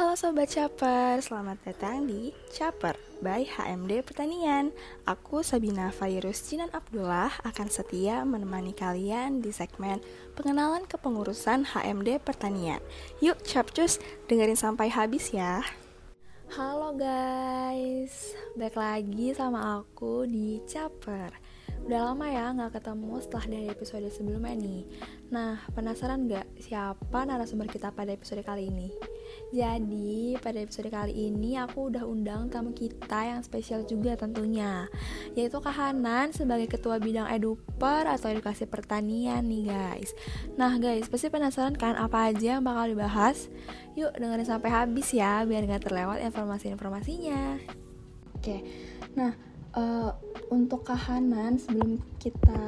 Halo Sobat Caper, selamat datang di Caper by HMD Pertanian. Aku Sabina Fairus Jinan Abdullah akan setia menemani kalian di segmen pengenalan kepengurusan HMD Pertanian. Yuk Capcus, dengerin sampai habis ya. Halo guys, balik lagi sama aku di Caper Udah lama ya nggak ketemu setelah dari episode sebelumnya nih Nah, penasaran nggak siapa narasumber kita pada episode kali ini? Jadi, pada episode kali ini aku udah undang tamu kita yang spesial juga tentunya Yaitu Kak Hanan sebagai Ketua Bidang Eduper atau Edukasi Pertanian nih guys Nah guys, pasti penasaran kan apa aja yang bakal dibahas? Yuk dengerin sampai habis ya, biar gak terlewat informasi-informasinya Oke, nah uh, untuk Kak Hanan sebelum kita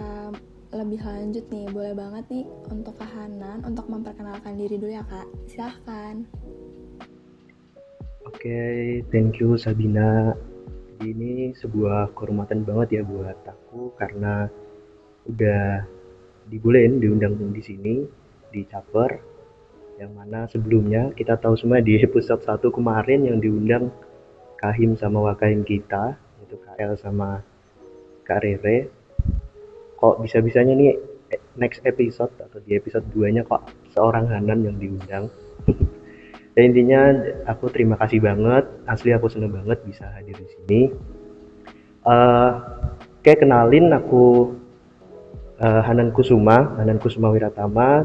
lebih lanjut nih, boleh banget nih untuk Kak Hanan untuk memperkenalkan diri dulu ya Kak, silahkan. Oke, okay, thank you Sabina. Ini sebuah kehormatan banget ya buat aku karena udah dibolehin diundang di sini di Caper yang mana sebelumnya kita tahu semua di episode 1 kemarin yang diundang Kahim sama Wakahim kita itu KL sama Kak Rere. Kok bisa-bisanya nih next episode atau di episode 2 nya kok seorang Hanan yang diundang. Ya intinya aku terima kasih banget. Asli aku seneng banget bisa hadir di sini. Uh, kayak kenalin aku uh, Hanan Kusuma Hanan Kusuma Wiratama.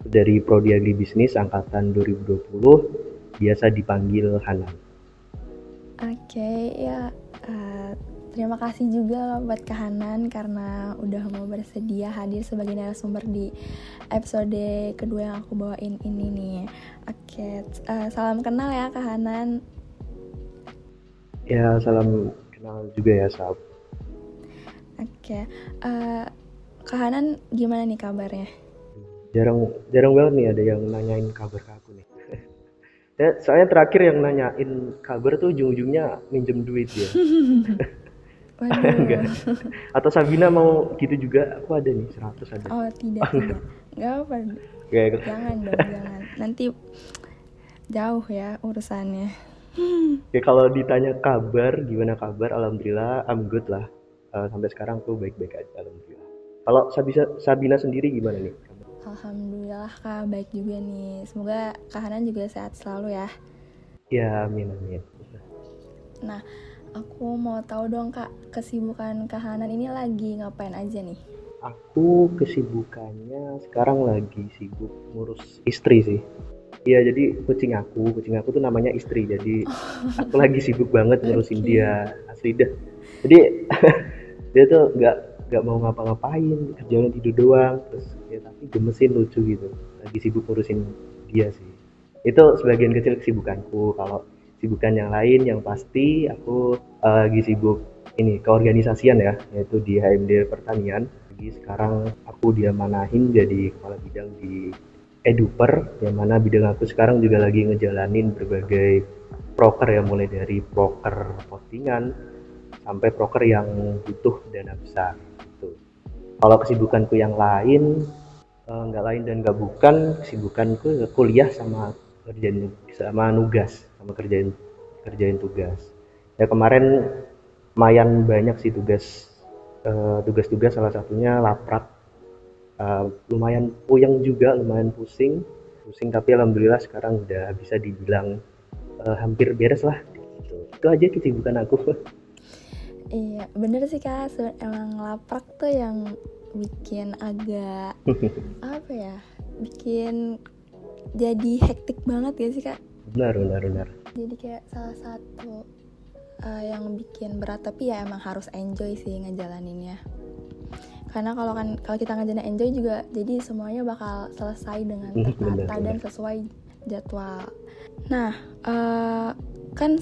Dari Prodi Agribisnis angkatan 2020 biasa dipanggil Hanan. Oke okay, ya Terima kasih juga buat Kahanan karena udah mau bersedia hadir sebagai narasumber di episode kedua yang aku bawain ini nih. Oke, uh, salam kenal ya Kahanan. Ya, salam kenal juga ya, Sab. Oke, uh, Kahanan gimana nih kabarnya? Jarang jarang banget nih ada yang nanyain kabar ke aku nih. ya, soalnya terakhir yang nanyain kabar tuh ujung-ujungnya minjem duit ya. Enggak. Atau Sabina mau gitu juga? Aku ada nih 100 ada. Oh, tidak, tidak. Enggak apa. Gak, jangan dong, jangan. Nanti jauh ya urusannya. Ya kalau ditanya kabar, gimana kabar? Alhamdulillah, I'm good lah. Uh, sampai sekarang tuh baik-baik aja, alhamdulillah. Kalau Sabina, Sabina sendiri gimana nih? Alhamdulillah kak baik juga nih. Semoga Kak Hanan juga sehat selalu ya. Ya amin amin. Nah Aku mau tahu dong kak, kesibukan Kahanan ini lagi ngapain aja nih? Aku kesibukannya sekarang lagi sibuk ngurus istri sih. Iya jadi kucing aku, kucing aku tuh namanya istri. Jadi aku lagi sibuk banget ngurusin okay. dia asli dah. Jadi dia tuh nggak nggak mau ngapa-ngapain, kerjanya tidur doang. Terus ya tapi gemesin lucu gitu. Lagi sibuk ngurusin dia sih. Itu sebagian kecil kesibukanku. Kalau sibukan yang lain yang pasti aku uh, lagi sibuk ini keorganisasian ya yaitu di HMD Pertanian jadi sekarang aku diamanahin jadi kepala bidang di Eduper yang mana bidang aku sekarang juga lagi ngejalanin berbagai proker ya mulai dari proker postingan sampai proker yang butuh dana besar gitu. Kalau kesibukanku yang lain eh, nggak lain dan nggak bukan kesibukanku kuliah sama kerjaan sama nugas sama kerjain kerjain tugas. Ya kemarin lumayan banyak sih tugas eh, tugas-tugas salah satunya laprak. Uh, lumayan puyeng juga lumayan pusing. Pusing tapi alhamdulillah sekarang udah bisa dibilang uh, hampir beres lah. Gitu. itu aja kesibukan aku. Iya bener sih kak. Emang laprak tuh yang bikin agak apa ya? Bikin jadi hektik banget ya sih kak benar benar benar. Jadi kayak salah satu uh, yang bikin berat tapi ya emang harus enjoy sih ngejalaninnya. Karena kalau kan kalau kita ngejalanin enjoy juga jadi semuanya bakal selesai dengan hmm, tertata dan sesuai jadwal. Nah uh, kan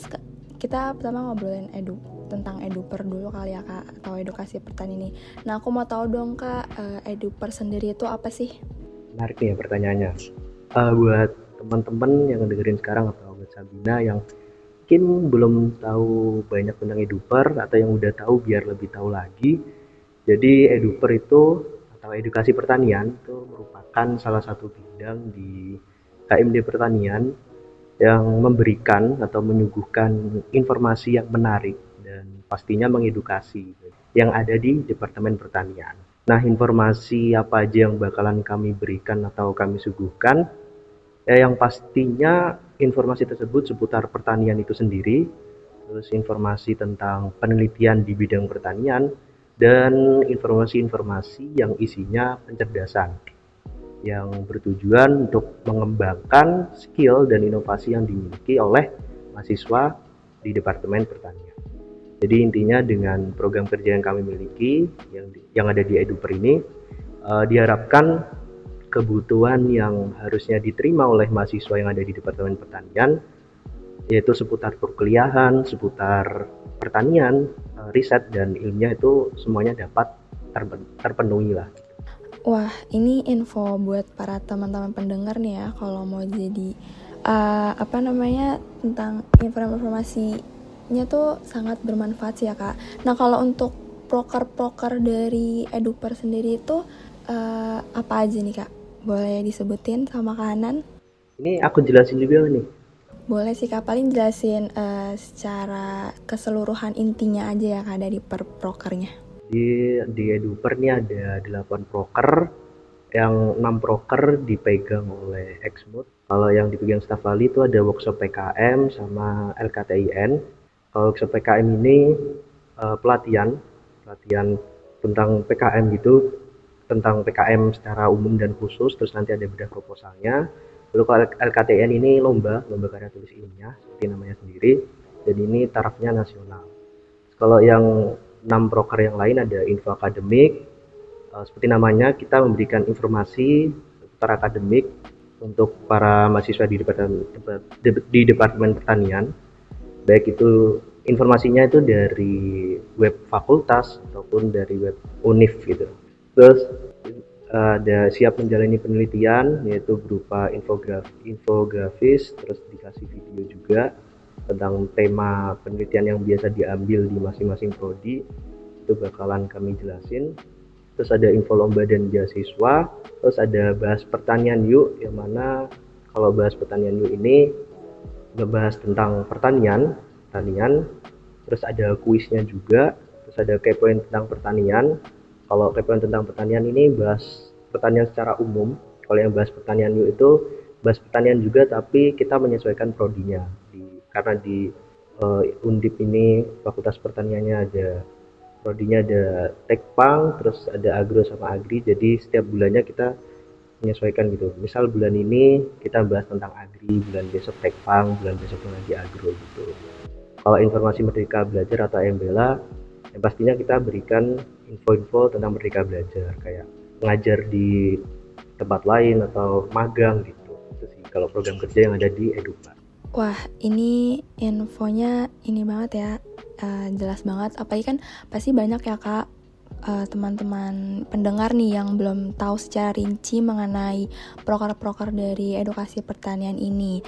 kita pertama ngobrolin edu tentang eduper dulu kali ya kak atau edukasi pertanian ini. Nah aku mau tahu dong kak uh, eduper sendiri itu apa sih? Menarik nih ya pertanyaannya. Uh, buat teman-teman yang dengerin sekarang atau buat Sabina yang mungkin belum tahu banyak tentang eduper atau yang udah tahu biar lebih tahu lagi. Jadi eduper itu atau edukasi pertanian itu merupakan salah satu bidang di KMD pertanian yang memberikan atau menyuguhkan informasi yang menarik dan pastinya mengedukasi yang ada di Departemen Pertanian. Nah, informasi apa aja yang bakalan kami berikan atau kami suguhkan? Ya, yang pastinya informasi tersebut seputar pertanian itu sendiri, terus informasi tentang penelitian di bidang pertanian, dan informasi-informasi yang isinya pencerdasan yang bertujuan untuk mengembangkan skill dan inovasi yang dimiliki oleh mahasiswa di Departemen Pertanian. Jadi intinya dengan program kerja yang kami miliki yang yang ada di Eduper ini uh, diharapkan kebutuhan yang harusnya diterima oleh mahasiswa yang ada di Departemen Pertanian yaitu seputar perkuliahan, seputar pertanian, uh, riset dan ilmiah itu semuanya dapat terpenuhi lah. Wah, ini info buat para teman-teman pendengar nih ya, kalau mau jadi uh, apa namanya tentang informasi-informasinya tuh sangat bermanfaat sih ya kak. Nah kalau untuk proker-proker dari Eduper sendiri itu uh, apa aja nih kak? Boleh disebutin sama kanan? Ini aku jelasin juga nih. Boleh sih kak, paling jelasin uh, secara keseluruhan intinya aja ya kak dari per prokernya. Di di Eduper ini ada 8 proker. Yang 6 proker dipegang oleh Exmut kalau yang dipegang staf ahli itu ada workshop PKM sama LKTIN kalau workshop PKM ini uh, pelatihan. Pelatihan tentang PKM gitu tentang PKM secara umum dan khusus terus nanti ada bedah proposalnya. Lalu kalau LKTN ini lomba lomba karya tulis ilmiah seperti namanya sendiri jadi ini tarafnya nasional. Kalau yang enam broker yang lain ada info akademik uh, seperti namanya kita memberikan informasi seputar akademik untuk para mahasiswa di departemen di departemen pertanian. Baik itu informasinya itu dari web fakultas ataupun dari web univ gitu terus ada siap menjalani penelitian yaitu berupa infograf infografis terus dikasih video juga tentang tema penelitian yang biasa diambil di masing-masing prodi. Itu bakalan kami jelasin. Terus ada info lomba dan beasiswa. Terus ada bahas pertanian yuk yang mana kalau bahas pertanian yuk ini ngebahas tentang pertanian pertanian. Terus ada kuisnya juga. Terus ada kepoin tentang pertanian kalau kepoin tentang pertanian ini bahas pertanian secara umum kalau yang bahas pertanian yuk itu bahas pertanian juga tapi kita menyesuaikan prodinya karena di uh, Undip ini Fakultas Pertaniannya ada prodinya ada Tekpang, terus ada Agro sama Agri. Jadi setiap bulannya kita menyesuaikan gitu. Misal bulan ini kita bahas tentang Agri, bulan besok Tekpang, bulan besok lagi Agro gitu. Kalau informasi Merdeka Belajar atau MBLA, yang pastinya kita berikan info-info tentang Merdeka Belajar kayak mengajar di tempat lain atau magang gitu. Itu sih kalau program kerja yang ada di Edupa. Wah, ini infonya ini banget ya, uh, jelas banget. Apalagi kan pasti banyak ya kak uh, teman-teman pendengar nih yang belum tahu secara rinci mengenai proker-proker dari edukasi pertanian ini.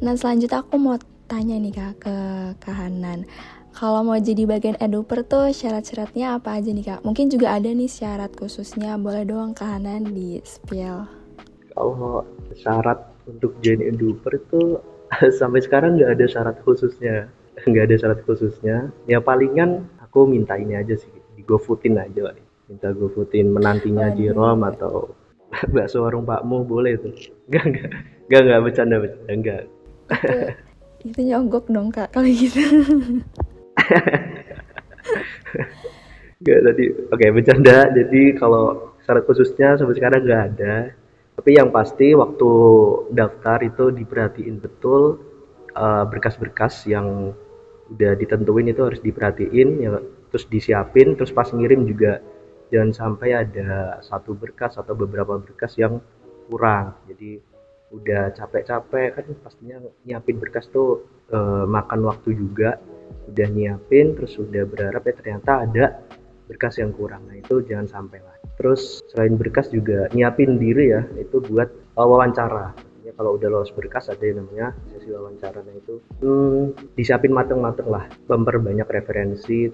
Nah selanjutnya aku mau tanya nih kak ke Kahanan. Kalau mau jadi bagian eduper tuh syarat-syaratnya apa aja nih kak? Mungkin juga ada nih syarat khususnya, boleh doang Kahanan di spill. Kalau syarat untuk jadi eduper itu sampai sekarang nggak ada syarat khususnya. Nggak ada syarat khususnya. Ya palingan aku minta ini aja sih di GoFoodin aja lah minta GoFoodin menantinya oh, Rom atau bakso warung Pakmu boleh tuh. Nggak nggak nggak nggak bercanda bercanda nggak. Itu nyogok dong kak kalau gitu Gak tadi oke okay, bercanda. Jadi kalau syarat khususnya sampai sekarang nggak ada. Tapi yang pasti waktu daftar itu diperhatiin betul eh, berkas-berkas uh, yang udah ditentuin itu harus diperhatiin ya terus disiapin terus pas ngirim juga. Jangan sampai ada satu berkas atau beberapa berkas yang kurang. Jadi udah capek-capek kan pastinya nyiapin berkas tuh uh, makan waktu juga udah nyiapin terus udah berharap ya ternyata ada berkas yang kurang. Nah itu jangan sampai lah. Terus selain berkas juga nyiapin diri ya itu buat wawancara. Ya kalau udah lolos berkas ada yang namanya sesi wawancara. Nah itu hmm, disiapin mateng-mateng lah. Memperbanyak referensi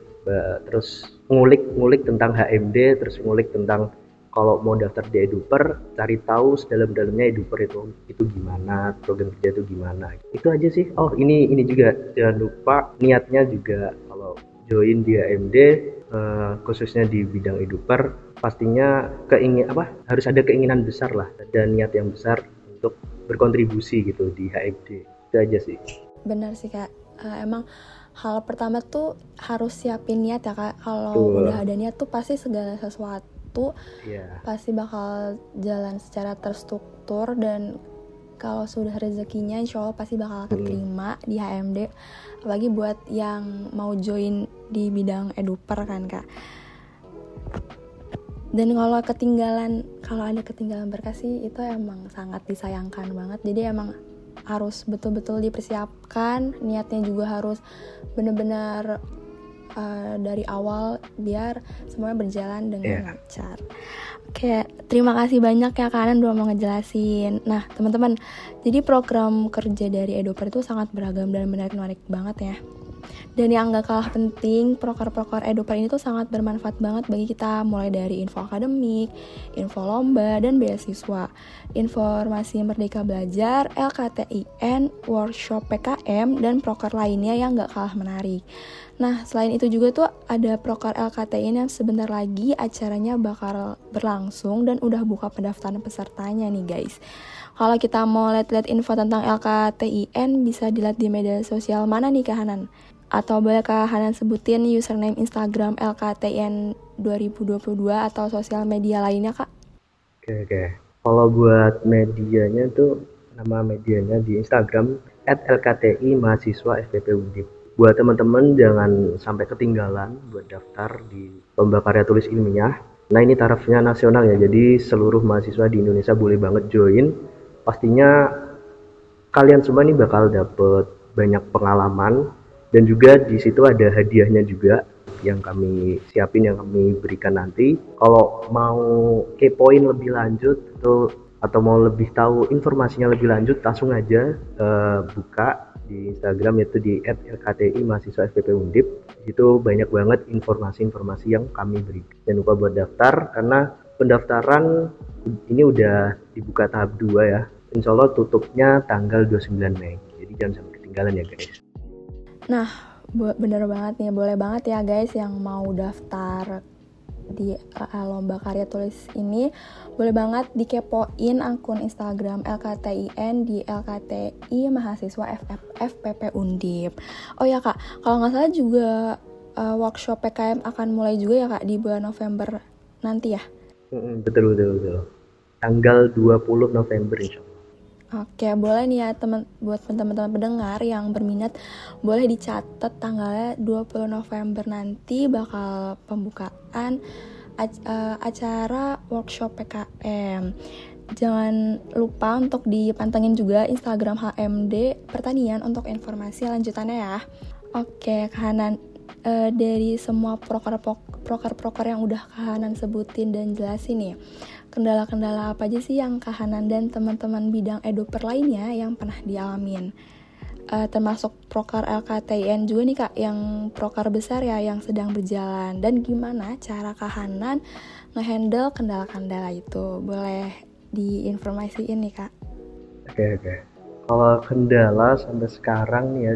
terus ngulik-ngulik tentang HMD terus ngulik tentang kalau mau daftar di Eduper cari tahu sedalam-dalamnya Eduper itu itu gimana program kerja itu gimana. Itu aja sih. Oh ini ini juga. Jangan lupa niatnya juga. Kalau join di AMD uh, eh, khususnya di bidang Eduper pastinya keingin apa harus ada keinginan besar lah. Dan niat yang besar untuk berkontribusi gitu di HMD itu aja sih. Benar sih kak. Uh, emang hal pertama tuh harus siapin niat ya kak. Kalau udah ada niat tuh pasti segala sesuatu itu yeah. pasti bakal jalan secara terstruktur dan kalau sudah rezekinya insya Allah pasti bakal keterima hmm. di HMD apalagi buat yang mau join di bidang eduper kan kak dan kalau ketinggalan kalau ada ketinggalan berkas sih itu emang sangat disayangkan banget jadi emang harus betul-betul dipersiapkan niatnya juga harus bener-bener uh, dari awal biar semuanya berjalan dengan yeah. lancar. Oke, terima kasih banyak ya kalian udah mau ngejelasin. Nah, teman-teman, jadi program kerja dari Edoper itu sangat beragam dan menarik-menarik banget ya. Dan yang gak kalah penting, proker-proker Eduper ini tuh sangat bermanfaat banget bagi kita mulai dari info akademik, info lomba, dan beasiswa, informasi Merdeka Belajar, LKTIN, workshop PKM, dan proker lainnya yang gak kalah menarik. Nah, selain itu juga tuh ada proker LKTIN yang sebentar lagi acaranya bakal berlangsung dan udah buka pendaftaran pesertanya nih guys. Kalau kita mau lihat-lihat info tentang LKTIN bisa dilihat di media sosial mana nih Kahanan? Atau bolehkah Hanan sebutin username Instagram LKTN 2022 atau sosial media lainnya, Kak? Oke, oke. Kalau buat medianya tuh nama medianya di Instagram @lkti mahasiswa FPP Undip. Buat teman-teman jangan sampai ketinggalan buat daftar di lomba karya tulis ilmiah. Nah ini tarafnya nasional ya, jadi seluruh mahasiswa di Indonesia boleh banget join. Pastinya kalian semua nih bakal dapet banyak pengalaman dan juga di situ ada hadiahnya juga yang kami siapin yang kami berikan nanti. Kalau mau kepoin lebih lanjut itu atau mau lebih tahu informasinya lebih lanjut langsung aja uh, buka di Instagram yaitu di @lkti mahasiswa FPP Undip. Itu banyak banget informasi-informasi yang kami beri. Jangan lupa buat daftar karena pendaftaran ini udah dibuka tahap 2 ya. Insya Allah tutupnya tanggal 29 Mei. Jadi jangan sampai ketinggalan ya guys Nah, bener banget nih, boleh banget ya guys yang mau daftar di uh, lomba karya tulis ini boleh banget dikepoin akun Instagram LKTIN di LKTI mahasiswa FF, FPP Undip. Oh ya kak, kalau nggak salah juga uh, workshop PKM akan mulai juga ya kak di bulan November nanti ya? Betul betul betul. Tanggal 20 November insya Oke, boleh nih ya teman buat teman-teman pendengar yang berminat boleh dicatat tanggalnya 20 November nanti bakal pembukaan uh, acara workshop PKM. Jangan lupa untuk dipantengin juga Instagram HMD Pertanian untuk informasi lanjutannya ya. Oke, kahanan uh, dari semua proker-proker yang udah kahanan sebutin dan jelasin nih kendala-kendala apa aja sih yang Kahanan dan teman-teman bidang eduper lainnya yang pernah dialamin? Uh, termasuk proker LKTN juga nih kak, yang proker besar ya yang sedang berjalan. Dan gimana cara Kahanan ngehandle kendala-kendala itu? Boleh diinformasiin nih kak? Oke okay, oke. Okay. Kalau kendala sampai sekarang nih ya,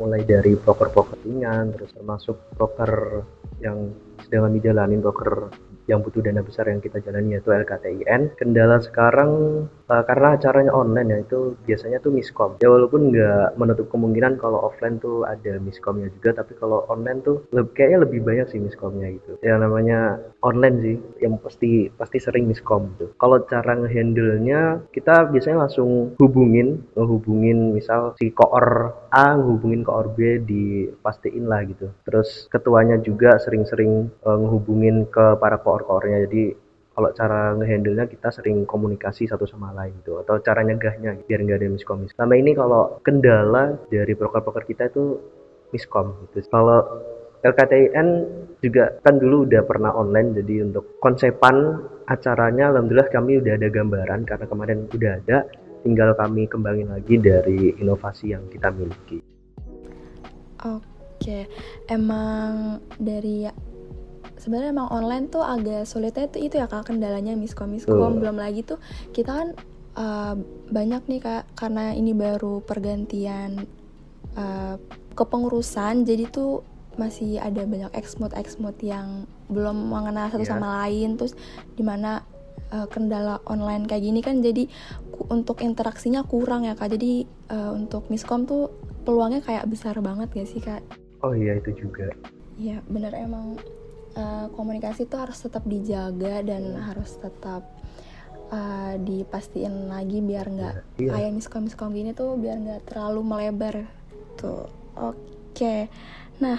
mulai dari proker-proker ringan, terus termasuk proker yang sedang kami jalanin, proker yang butuh dana besar yang kita jalani yaitu LKTIN. Kendala sekarang uh, karena acaranya online ya itu biasanya tuh miskom. Ya walaupun nggak menutup kemungkinan kalau offline tuh ada miskomnya juga, tapi kalau online tuh lebih, kayaknya lebih banyak sih miskomnya gitu. Yang namanya online sih, yang pasti pasti sering miskom tuh. Kalau cara ngehandle-nya kita biasanya langsung hubungin, ngehubungin misal si koor A ngehubungin koor B dipastiin lah gitu. Terus ketuanya juga sering-sering uh, ngehubungin ke para koor core-core-nya jadi kalau cara ngehandle-nya kita sering komunikasi satu sama lain gitu atau cara nyegahnya biar nggak ada miskom selama ini kalau kendala dari broker-broker kita itu miskom gitu kalau LKTIN juga kan dulu udah pernah online jadi untuk konsepan acaranya alhamdulillah kami udah ada gambaran karena kemarin udah ada tinggal kami kembangin lagi dari inovasi yang kita miliki. Oke, emang dari sebenarnya emang online tuh agak sulitnya itu itu ya kak kendalanya miskom miskom belum lagi tuh kita kan uh, banyak nih kak karena ini baru pergantian uh, kepengurusan jadi tuh masih ada banyak exmode exmode yang belum mengenal satu yeah. sama lain. Terus di mana uh, kendala online kayak gini kan jadi untuk interaksinya kurang ya kak. Jadi uh, untuk miskom tuh peluangnya kayak besar banget gak sih kak? Oh iya itu juga. Iya bener emang uh, komunikasi tuh harus tetap dijaga dan hmm. harus tetap uh, dipastiin lagi biar nggak iya. kayak miskom miskom gini tuh biar nggak terlalu melebar tuh oke okay. nah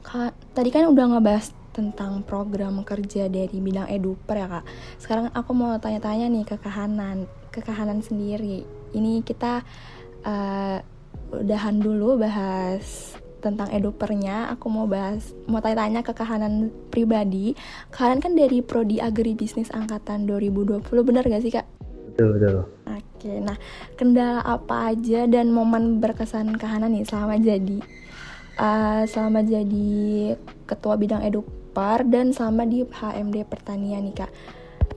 kak tadi kan udah ngebahas tentang program kerja dari bidang eduper ya kak sekarang aku mau tanya-tanya nih ke kahanan ke kahanan sendiri ini kita uh, udahan dulu bahas tentang edupernya aku mau bahas mau tanya-tanya ke kahanan pribadi. Kalian kan dari prodi agribisnis angkatan 2020 benar gak sih kak? Betul betul. Oke nah kendala apa aja dan momen berkesan kahanan nih? Selama jadi uh, selama jadi ketua bidang eduper dan selama di HMD pertanian nih kak.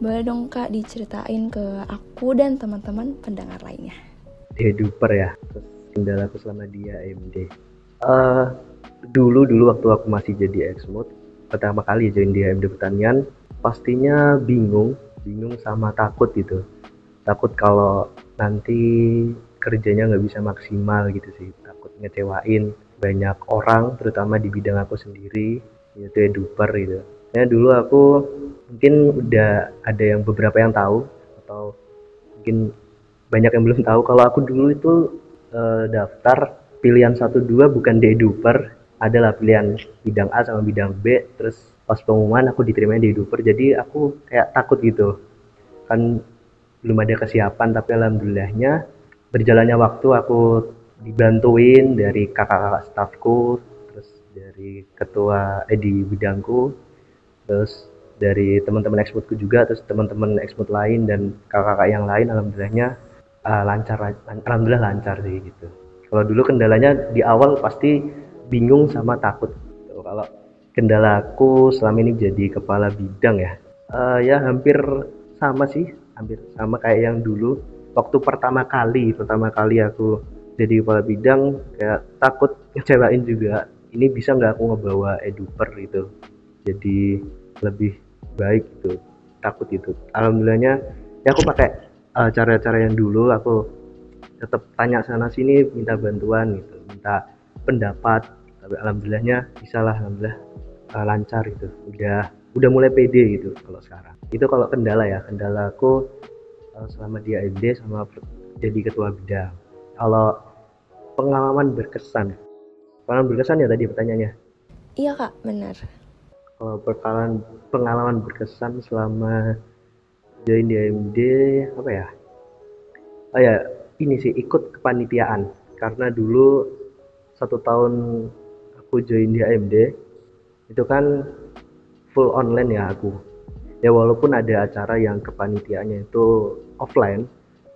Boleh dong kak diceritain ke aku dan teman-teman pendengar lainnya. Eduper ya terus kendalaku selama di HMD uh, dulu dulu waktu aku masih jadi exmod pertama kali join di AMD pertanian pastinya bingung bingung sama takut gitu. Takut kalau nanti kerjanya nggak bisa maksimal gitu sih. Takut ngecewain banyak orang terutama di bidang aku sendiri yaitu eduper gitu. Ya dulu aku mungkin udah ada yang beberapa yang tahu atau mungkin banyak yang belum tahu. Kalau aku dulu itu uh, daftar pilihan satu dua bukan deduper adalah pilihan bidang A sama bidang B terus pas pengumuman aku diterima di deduper jadi aku kayak takut gitu. Kan belum ada kesiapan tapi alhamdulillahnya berjalannya waktu aku dibantuin dari kakak-kakak stafku terus dari ketua eh di bidangku terus dari teman-teman eksporku juga terus teman-teman ekspor lain dan kakak-kakak yang lain alhamdulillahnya uh, lancar alhamdulillah lancar sih gitu kalau dulu kendalanya di awal pasti bingung sama takut. Kalau kendalaku selama ini jadi kepala bidang ya, uh, ya hampir sama sih, hampir sama kayak yang dulu. Waktu pertama kali, pertama kali aku jadi kepala bidang, kayak takut ngecewain juga. Ini bisa nggak aku ngebawa eduper gitu, jadi lebih baik gitu, takut itu. Alhamdulillahnya, ya aku pakai uh, cara-cara yang dulu aku tetap tanya sana sini minta bantuan gitu minta pendapat. Tapi alhamdulillahnya bisa lah alhamdulillah uh, lancar gitu. Udah udah mulai pede gitu kalau sekarang. Itu kalau kendala ya kendalaku uh, selama di AMD sama jadi ketua bidang. Kalau pengalaman berkesan pengalaman berkesan ya tadi pertanyaannya? Iya kak benar. Kalau pengalaman pengalaman berkesan selama join di AMD apa ya? Oh ya ini sih ikut kepanitiaan. Karena dulu satu tahun aku join di AMD itu kan full online ya aku. Ya walaupun ada acara yang kepanitiaannya itu offline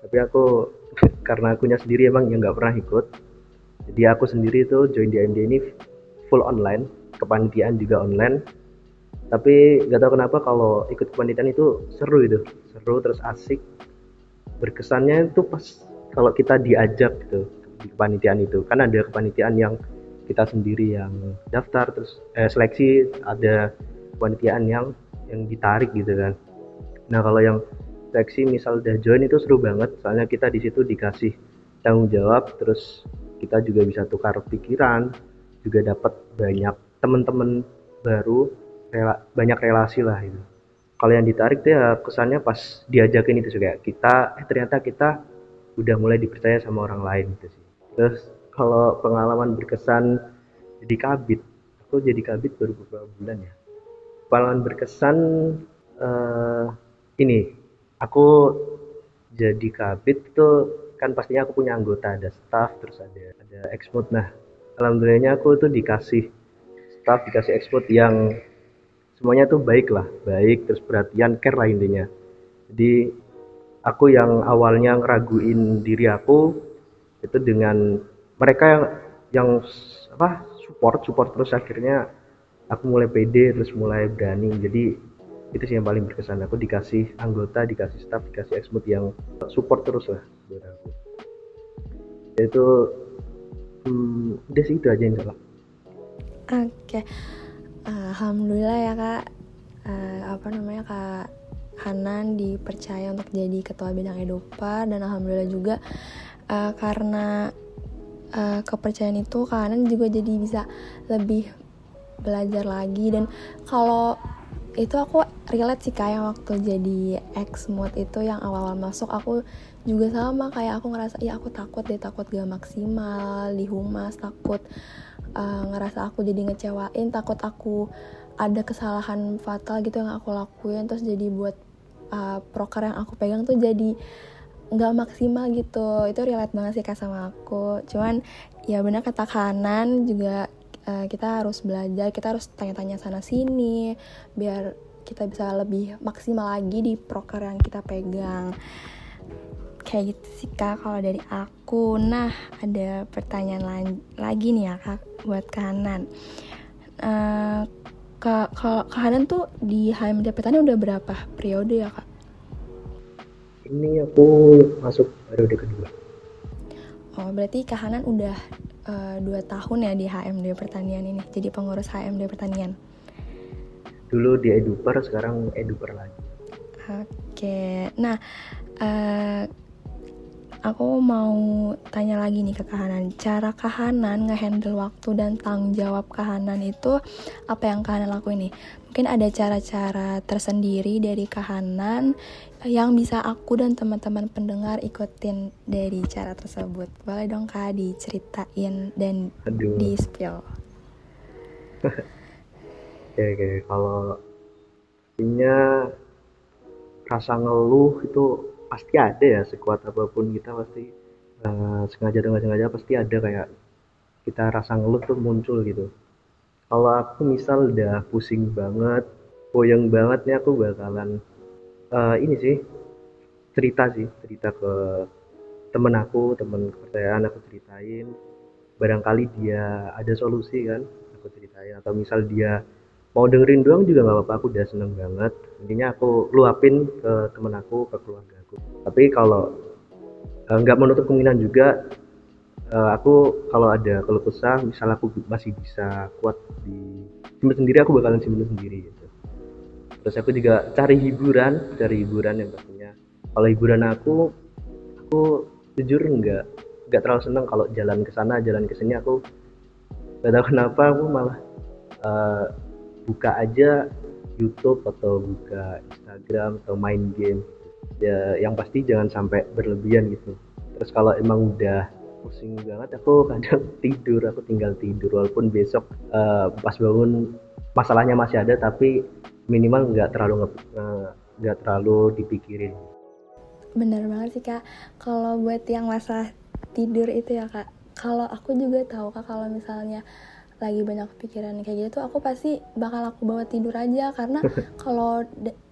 tapi aku karena akunya sendiri emang yang nggak pernah ikut jadi aku sendiri itu join di AMD ini full online kepanitiaan juga online. Tapi nggak tahu kenapa kalau ikut kepanitiaan itu seru itu seru terus asik. Berkesannya itu pas kalau kita diajak gitu di kepanitiaan itu. Kan ada kepanitiaan yang kita sendiri yang daftar terus eh, seleksi ada kepanitiaan yang yang ditarik gitu kan. Nah kalau yang seleksi misal udah join itu seru banget soalnya kita di situ dikasih tanggung jawab terus kita juga bisa tukar pikiran juga dapat banyak teman-teman baru rela, banyak relasi lah itu kalau yang ditarik tuh ya kesannya pas diajakin itu juga kita eh ternyata kita udah mulai dipercaya sama orang lain gitu sih. Terus kalau pengalaman berkesan jadi kabit aku jadi kabit baru beberapa bulan ya. Pengalaman berkesan uh, ini aku jadi kabit itu kan pastinya aku punya anggota ada staff terus ada ada ekspor nah alhamdulillahnya aku tuh dikasih staff dikasih ekspor yang semuanya tuh baik lah baik terus perhatian care lah intinya. Jadi aku yang awalnya ngeraguin diri aku itu dengan mereka yang yang apa support support terus akhirnya aku mulai pede terus mulai berani. Jadi itu sih yang paling berkesan. Aku dikasih anggota dikasih staff dikasih eksmut yang support terus lah buat aku. Itu hmm, udah sih itu aja insya Allah oke. Okay. alhamdulillah ya kak. Uh, apa namanya kak Hanan dipercaya untuk jadi ketua bidang Edupa dan alhamdulillah juga uh, karena uh, kepercayaan itu Hanan juga jadi bisa lebih belajar lagi. Dan kalau itu aku relate sih kayak waktu jadi ex mood itu yang awal-awal masuk aku juga sama kayak aku ngerasa ya aku takut deh takut gak maksimal di humas takut uh, ngerasa aku jadi ngecewain takut aku ada kesalahan fatal gitu yang aku lakuin. Terus jadi buat uh, proker yang aku pegang tuh jadi nggak maksimal gitu. Itu relate banget sih kak sama aku. Cuman ya benar kata kanan juga uh, kita harus belajar kita harus tanya-tanya sana sini biar kita bisa lebih maksimal lagi di proker yang kita pegang. Kayak gitu sih kak kalau dari aku. Nah ada pertanyaan lagi nih ya kak buat kanan uh, kak kalau kanan tuh di HMD petani udah berapa periode ya kak? Ini aku masuk periode kedua. Oh berarti kahanan udah uh, dua tahun ya di HMD Pertanian ini jadi pengurus HMD Pertanian. Dulu di Eduper sekarang Eduper lagi. Oke. Nah uh, aku mau tanya lagi nih ke kahanan cara kahanan ngehandle waktu dan tanggung jawab kahanan itu apa yang kahanan lakuin nih mungkin ada cara-cara tersendiri dari kahanan yang bisa aku dan teman-teman pendengar ikutin dari cara tersebut. Boleh dong Kak diceritain dan Aduh. di spill. oke, oke, kalau punya rasa ngeluh itu pasti ada ya sekuat apa pun kita pasti uh, sengaja dengan sengaja pasti ada kayak kita rasa ngeluh tuh muncul gitu. Kalau aku misal udah pusing banget, boyang banget nih aku bakalan uh, ini sih cerita sih cerita ke temen aku temen kepercayaan aku ceritain. Barangkali dia ada solusi kan aku ceritain. Atau misal dia mau dengerin doang juga nggak apa-apa aku udah seneng banget. Intinya aku luapin ke temen aku ke keluarga aku tapi kalau eh, nggak menutup kemungkinan juga uh, aku kalau ada keluh kesah misal aku masih bisa kuat di simpen sendiri aku bakalan simpen sendiri gitu. Terus aku juga cari hiburan cari hiburan yang pastinya kalau hiburan aku aku jujur nggak nggak terlalu seneng kalau jalan ke sana jalan ke sini aku gak tahu kenapa aku malah uh, buka aja YouTube atau buka Instagram atau main game ya yang pasti jangan sampai berlebihan gitu. Terus kalau emang udah pusing banget aku kadang tidur aku tinggal tidur. Walaupun besok uh, pas bangun masalahnya masih ada tapi minimal nggak terlalu nggak terlalu dipikirin. Bener banget sih kak. Kalau buat yang masalah tidur itu ya kak. Kalau aku juga tahu kak kalau misalnya lagi banyak pikiran kayak gitu aku pasti bakal aku bawa tidur aja. Karena kalau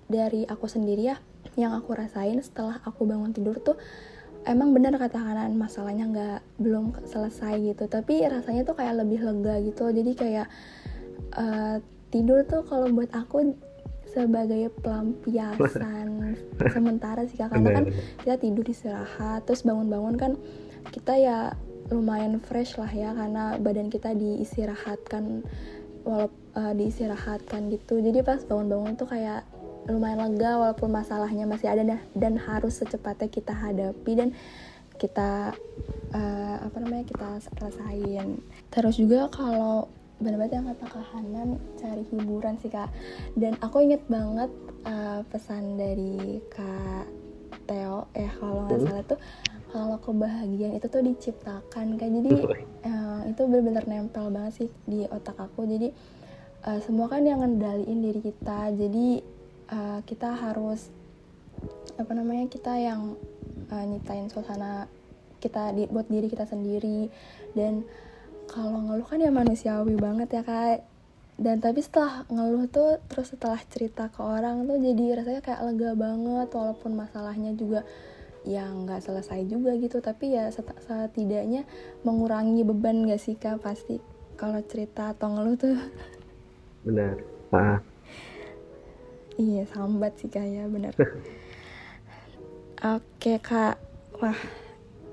dari aku sendiri ya yang aku rasain setelah aku bangun tidur tuh emang benar kata kanan masalahnya nggak belum selesai gitu. Tapi rasanya tuh kayak lebih lega gitu. Jadi kayak uh, tidur tuh kalau buat aku sebagai pelampiasan sementara sih kak. Karena kan kita tidur istirahat terus bangun-bangun kan kita ya lumayan fresh lah ya karena badan kita diistirahatkan walaupun uh, diistirahatkan gitu. Jadi pas bangun-bangun tuh kayak lumayan lega walaupun masalahnya masih ada dan, dan harus secepatnya kita hadapi dan kita uh, apa namanya kita rasain terus juga kalau benar-benar yang kata kahanan cari hiburan sih kak. Dan aku inget banget uh, pesan dari kak Theo ya kalau nggak salah tuh kalau kebahagiaan itu tuh diciptakan kayak jadi uh, itu benar-benar nempel banget sih di otak aku. Jadi uh, semua kan yang ngendaliin diri kita. Jadi uh, kita harus apa namanya kita yang uh, nyiptain suasana kita di, buat diri kita sendiri. Dan kalau ngeluh kan ya manusiawi banget ya kak. Dan tapi setelah ngeluh tuh terus setelah cerita ke orang tuh jadi rasanya kayak lega banget walaupun masalahnya juga yang nggak selesai juga gitu. Tapi ya setidaknya mengurangi beban gak sih kak? Pasti kalau cerita atau ngeluh tuh. Benar. Ah iya sambat sih kayak bener. Oke kak. Wah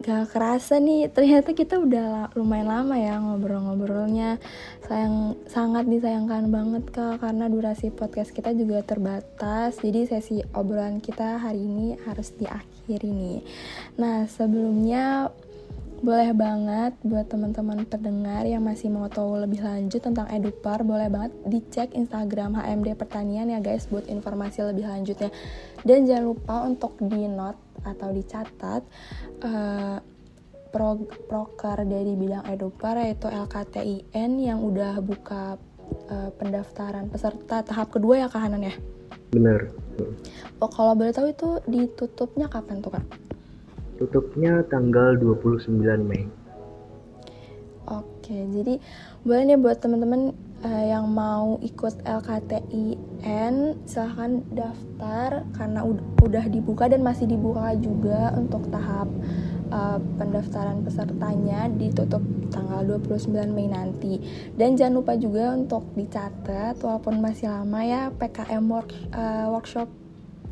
gak kerasa nih ternyata kita udah lumayan lama ya ngobrol-ngobrolnya. Sayang sangat disayangkan banget kak karena durasi podcast kita juga terbatas. Jadi sesi obrolan kita hari ini harus diakhiri nih. Nah sebelumnya boleh banget buat teman-teman pendengar yang masih mau tahu lebih lanjut tentang Edupar, boleh banget dicek Instagram HMD Pertanian ya guys buat informasi lebih lanjutnya. Dan jangan lupa untuk di note atau dicatat uh, pro proker dari bidang Edupar yaitu LKTIN yang udah buka uh, pendaftaran peserta tahap kedua ya Kak Hanan ya? Bener. Oh kalau boleh tahu itu ditutupnya kapan tuh Kak? Tutupnya tanggal 29 Mei. Oke, jadi boleh nih buat teman-teman uh, yang mau ikut LKTIN silahkan daftar karena udah dibuka dan masih dibuka juga untuk tahap uh, pendaftaran pesertanya ditutup tanggal 29 Mei nanti. Dan jangan lupa juga untuk dicatat walaupun masih lama ya PKM work, uh, workshop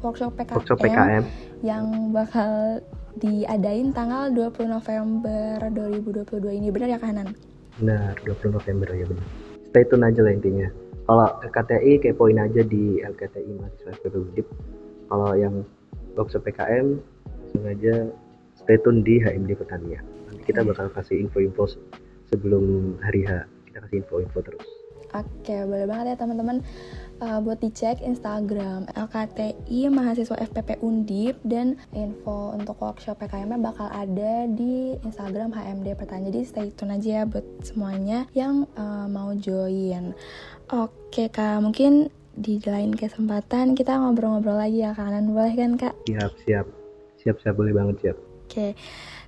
workshop PKM, workshop PKM yang bakal diadain tanggal 20 November 2022 ini. Benar ya Kanan? Benar 20 November ya benar. Stay tune aja lah intinya. Kalau KTI kepoin aja di LKTI mahasiswa FPP Udip kalau yang workshop PKM langsung aja stay tune di HMD Petania nanti kita bakal kasih info-info sebelum hari H. Kita kasih info-info terus. Oke, boleh banget ya teman-teman uh, buat dicek Instagram LKTI mahasiswa FPP Undip dan info untuk workshop PKM bakal ada di Instagram HMD Pertanyaan. Jadi stay tune aja ya buat semuanya yang uh, mau join. Oke kak, mungkin di lain kesempatan kita ngobrol-ngobrol lagi ya kanan boleh kan kak? Siap siap siap siap boleh banget siap. Oke.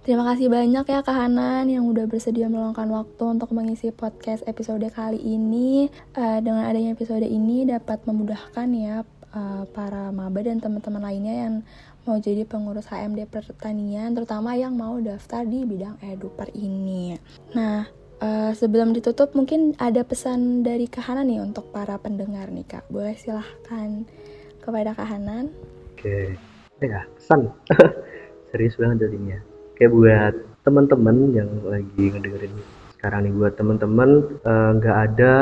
Terima kasih banyak ya Kak Hanan yang udah bersedia meluangkan waktu untuk mengisi podcast episode kali ini. Uh, dengan adanya episode ini dapat memudahkan ya uh, para maba dan teman-teman lainnya yang mau jadi pengurus HMD pertanian, terutama yang mau daftar di bidang eduper ini. Nah, uh, sebelum ditutup mungkin ada pesan dari Kak Hanan nih untuk para pendengar nih Kak. Boleh silahkan kepada Kak Hanan. Oke, ya pesan. Serius banget jadinya kayak buat teman-teman yang lagi ngedengerin sekarang nih buat teman-teman eh, nggak uh, ada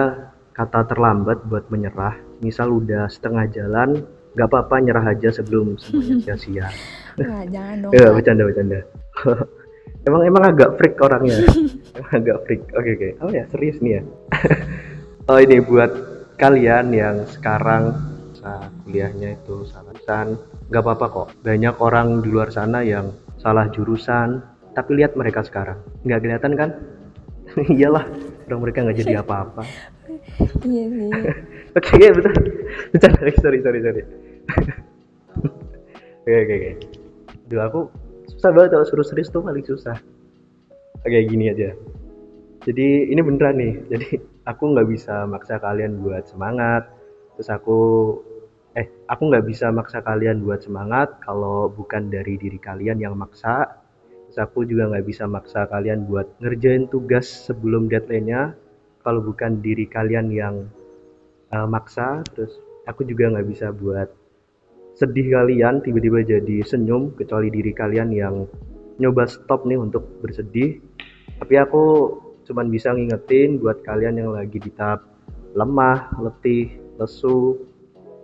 kata terlambat buat menyerah. Misal udah setengah jalan nggak apa-apa nyerah aja sebelum semuanya sia-sia. Wah, jangan dong ya bercanda bercanda. Emang emang agak freak orangnya? Emang agak freak. Oke okay, oke. Okay. oh ya serius nih ya? Oh ini buat kalian yang sekarang kuliahnya itu salah nggak apa-apa kok. Banyak orang di luar sana yang salah jurusan tapi lihat mereka sekarang. Nggak kelihatan kan? Iyalah orang mereka nggak jadi apa-apa. Iya sih oke ya betul. Betul sorry sorry sorry oke oke oke. Dulu aku susah banget kalau suruh serius tuh paling susah. Oke okay, gini aja. Jadi ini beneran nih. Jadi aku nggak bisa maksa kalian buat semangat. Terus aku eh aku nggak bisa maksa kalian buat semangat kalau bukan dari diri kalian yang maksa. Terus aku juga nggak bisa maksa kalian buat ngerjain tugas sebelum deadline-nya kalau bukan diri kalian yang uh, maksa. Terus aku juga nggak bisa buat sedih kalian tiba-tiba jadi senyum kecuali diri kalian yang nyoba stop nih untuk bersedih. Tapi aku cuman bisa ngingetin buat kalian yang lagi di tahap lemah letih lesu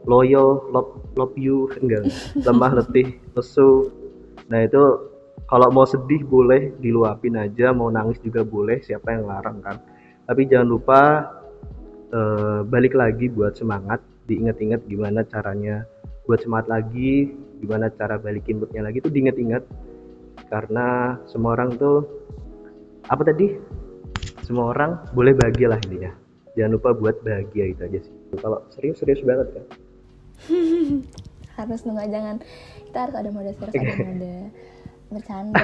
loyo love you enggak. Lemah letih lesu. Nah itu kalau mau sedih boleh diluapin aja mau nangis juga boleh siapa yang larang kan. Tapi jangan lupa uh, balik lagi buat semangat diingat-ingat gimana caranya buat semangat lagi gimana cara balikin moodnya lagi tuh diingat-ingat. Karena semua orang tuh apa tadi? Semua orang boleh bahagia lah intinya. Jangan lupa buat bahagia itu aja sih. Kalau serius serius banget kan harus nunggu jangan. Kita harus ada mode serius ada mode bercanda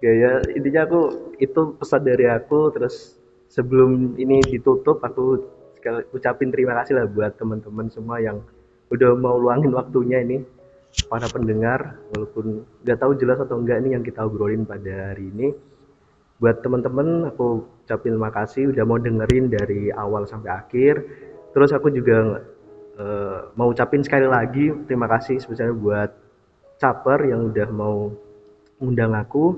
ya ya intinya aku itu pesan dari aku terus sebelum ini ditutup aku sekali ucapin terima kasih lah buat teman-teman semua yang udah mau luangin waktunya ini. Para pendengar walaupun nggak tahu jelas atau enggak nih yang kita obrolin pada hari ini. Buat teman-teman aku ucapin terima kasih udah mau dengerin dari awal sampai akhir. Terus aku juga uh, mau ucapin sekali lagi terima kasih sebesar buat Caper yang udah mau undang aku.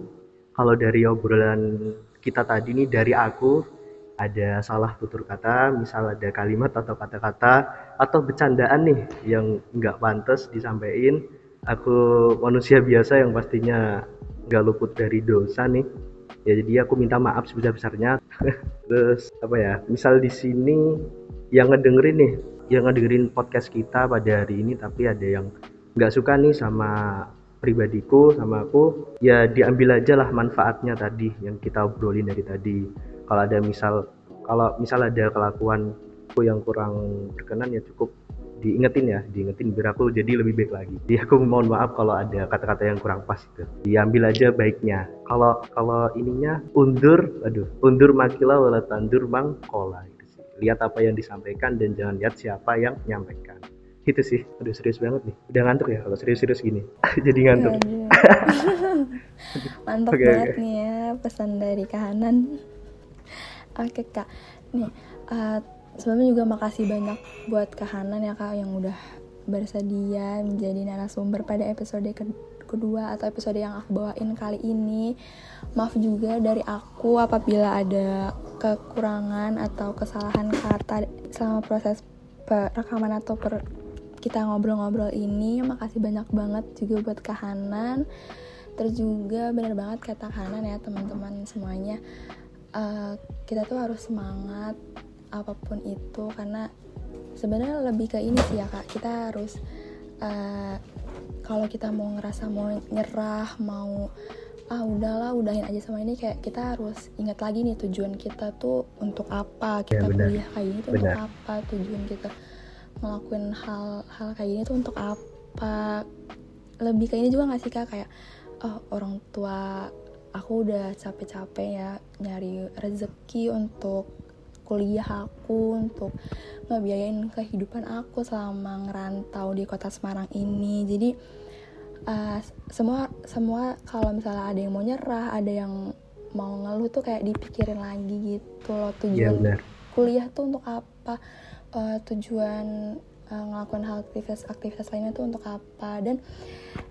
Kalau dari obrolan kita tadi nih dari aku ada salah tutur kata misal ada kalimat atau kata-kata atau bercandaan nih yang nggak pantas disampaikan. Aku manusia biasa yang pastinya nggak luput dari dosa nih. Ya jadi aku minta maaf sebesar besarnya terus apa ya misal di sini yang ngedengerin nih yang ngedengerin podcast kita pada hari ini tapi ada yang nggak suka nih sama pribadiku sama aku ya diambil aja lah manfaatnya tadi yang kita obrolin dari tadi. Kalau ada misal kalau misal ada kelakuanku yang kurang berkenan ya cukup diingetin ya diingetin biar aku jadi lebih baik lagi. Jadi aku mohon maaf kalau ada kata-kata yang kurang pas itu. Diambil aja baiknya. Kalau kalau ininya undur aduh undur makila wala tandur mangkola lihat apa yang disampaikan dan jangan lihat siapa yang menyampaikan. Itu sih aduh serius banget nih. Udah ngantuk ya? Kalau serius-serius gini jadi ngantuk. Iya, mantap okay, banget okay. nih ya pesan dari kahanan oke kak. Nih uh, sebelumnya juga makasih banyak buat Kahanan ya kak yang udah bersedia menjadi narasumber pada episode ke kedua atau episode yang aku bawain kali ini. Maaf juga dari aku apabila ada kekurangan atau kesalahan kata selama proses rekaman atau per kita ngobrol-ngobrol ini. Makasih banyak banget juga buat Kahanan. Terus juga bener banget kata Kahanan ya teman-teman semuanya. Uh, kita tuh harus semangat apa pun itu karena sebenarnya lebih ke ini sih ya kak. Kita harus uh, kalau kita mau ngerasa mau nyerah mau ah udahlah udahin aja sama ini kayak kita harus ingat lagi nih tujuan kita tuh untuk apa. Kita ya, kuliah kayak gini tuh benar. untuk apa? Tujuan kita ngelakuin hal-hal kayak gini tuh untuk apa? Lebih kayak ini juga nggak sih kak? Kayak oh orang tua aku udah capek-capek ya nyari rezeki untuk kuliah aku untuk ngebiayain kehidupan aku selama ngerantau di kota Semarang ini. Jadi uh, semua semua kalau misalnya ada yang mau nyerah ada yang mau ngeluh tuh kayak dipikirin lagi gitu loh. Tujuan ya, kuliah tuh untuk apa? Uh, tujuan uh, ngelakuin hal aktivitas-aktivitas lainnya tuh untuk apa? Dan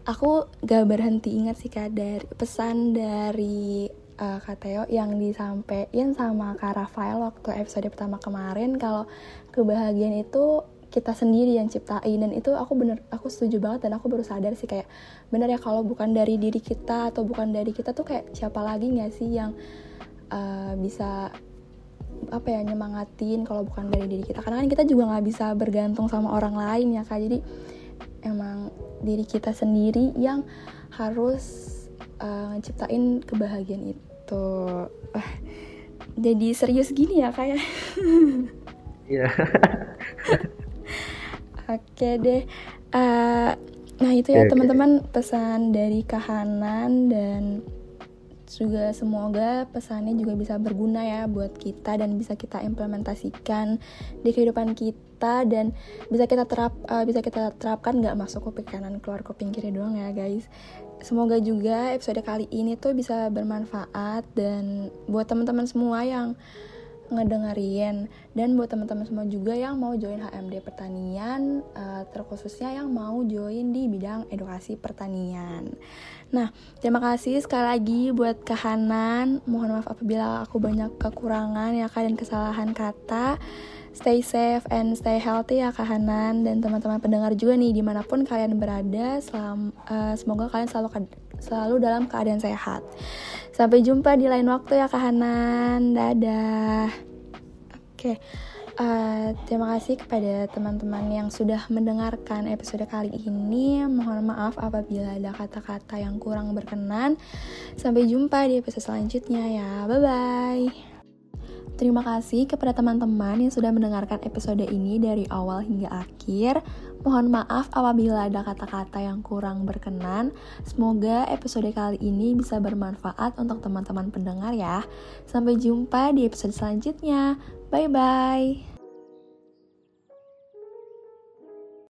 aku gak berhenti ingat sih kak dari pesan dari uh, Kak yang disampaikan sama Kak Rafael waktu episode pertama kemarin kalau kebahagiaan itu kita sendiri yang ciptain. Dan itu aku bener aku setuju banget dan aku baru sadar sih kayak bener ya kalau bukan dari diri kita atau bukan dari kita tuh kayak siapa lagi nggak sih yang uh, bisa apa ya nyemangatin kalau bukan dari diri kita. Karena kan kita juga nggak bisa bergantung sama orang lain ya kak. Jadi emang diri kita sendiri yang harus uh, ngeciptain kebahagiaan itu. Wah, jadi serius gini ya kayak iya. Oke deh. Uh, nah itu ya teman-teman pesan dari kahanan dan juga semoga pesannya juga bisa berguna ya buat kita dan bisa kita implementasikan di kehidupan kita dan bisa kita terap uh, bisa kita terapkan nggak masuk kuping kanan keluar kuping kiri doang ya guys semoga juga episode kali ini tuh bisa bermanfaat dan buat teman-teman semua yang ngedengerin dan buat teman-teman semua juga yang mau join HMD pertanian uh, terkhususnya yang mau join di bidang edukasi pertanian. Nah, terima kasih sekali lagi buat Kahanan. Mohon maaf apabila aku banyak kekurangan ya kak dan kesalahan kata. Stay safe and stay healthy ya Kahanan dan teman-teman pendengar juga nih di mana pun kalian berada. Selam, uh, semoga kalian selalu selalu dalam keadaan sehat. Sampai jumpa di lain waktu ya Kahanan. Dadah. Oke. Okay. Uh, terima kasih kepada teman-teman yang sudah mendengarkan episode kali ini. Mohon maaf apabila ada kata-kata yang kurang berkenan. Sampai jumpa di episode selanjutnya ya. Bye bye. Terima kasih kepada teman-teman yang sudah mendengarkan episode ini dari awal hingga akhir. Mohon maaf apabila ada kata-kata yang kurang berkenan. Semoga episode kali ini bisa bermanfaat untuk teman-teman pendengar ya. Sampai jumpa di episode selanjutnya. Bye bye.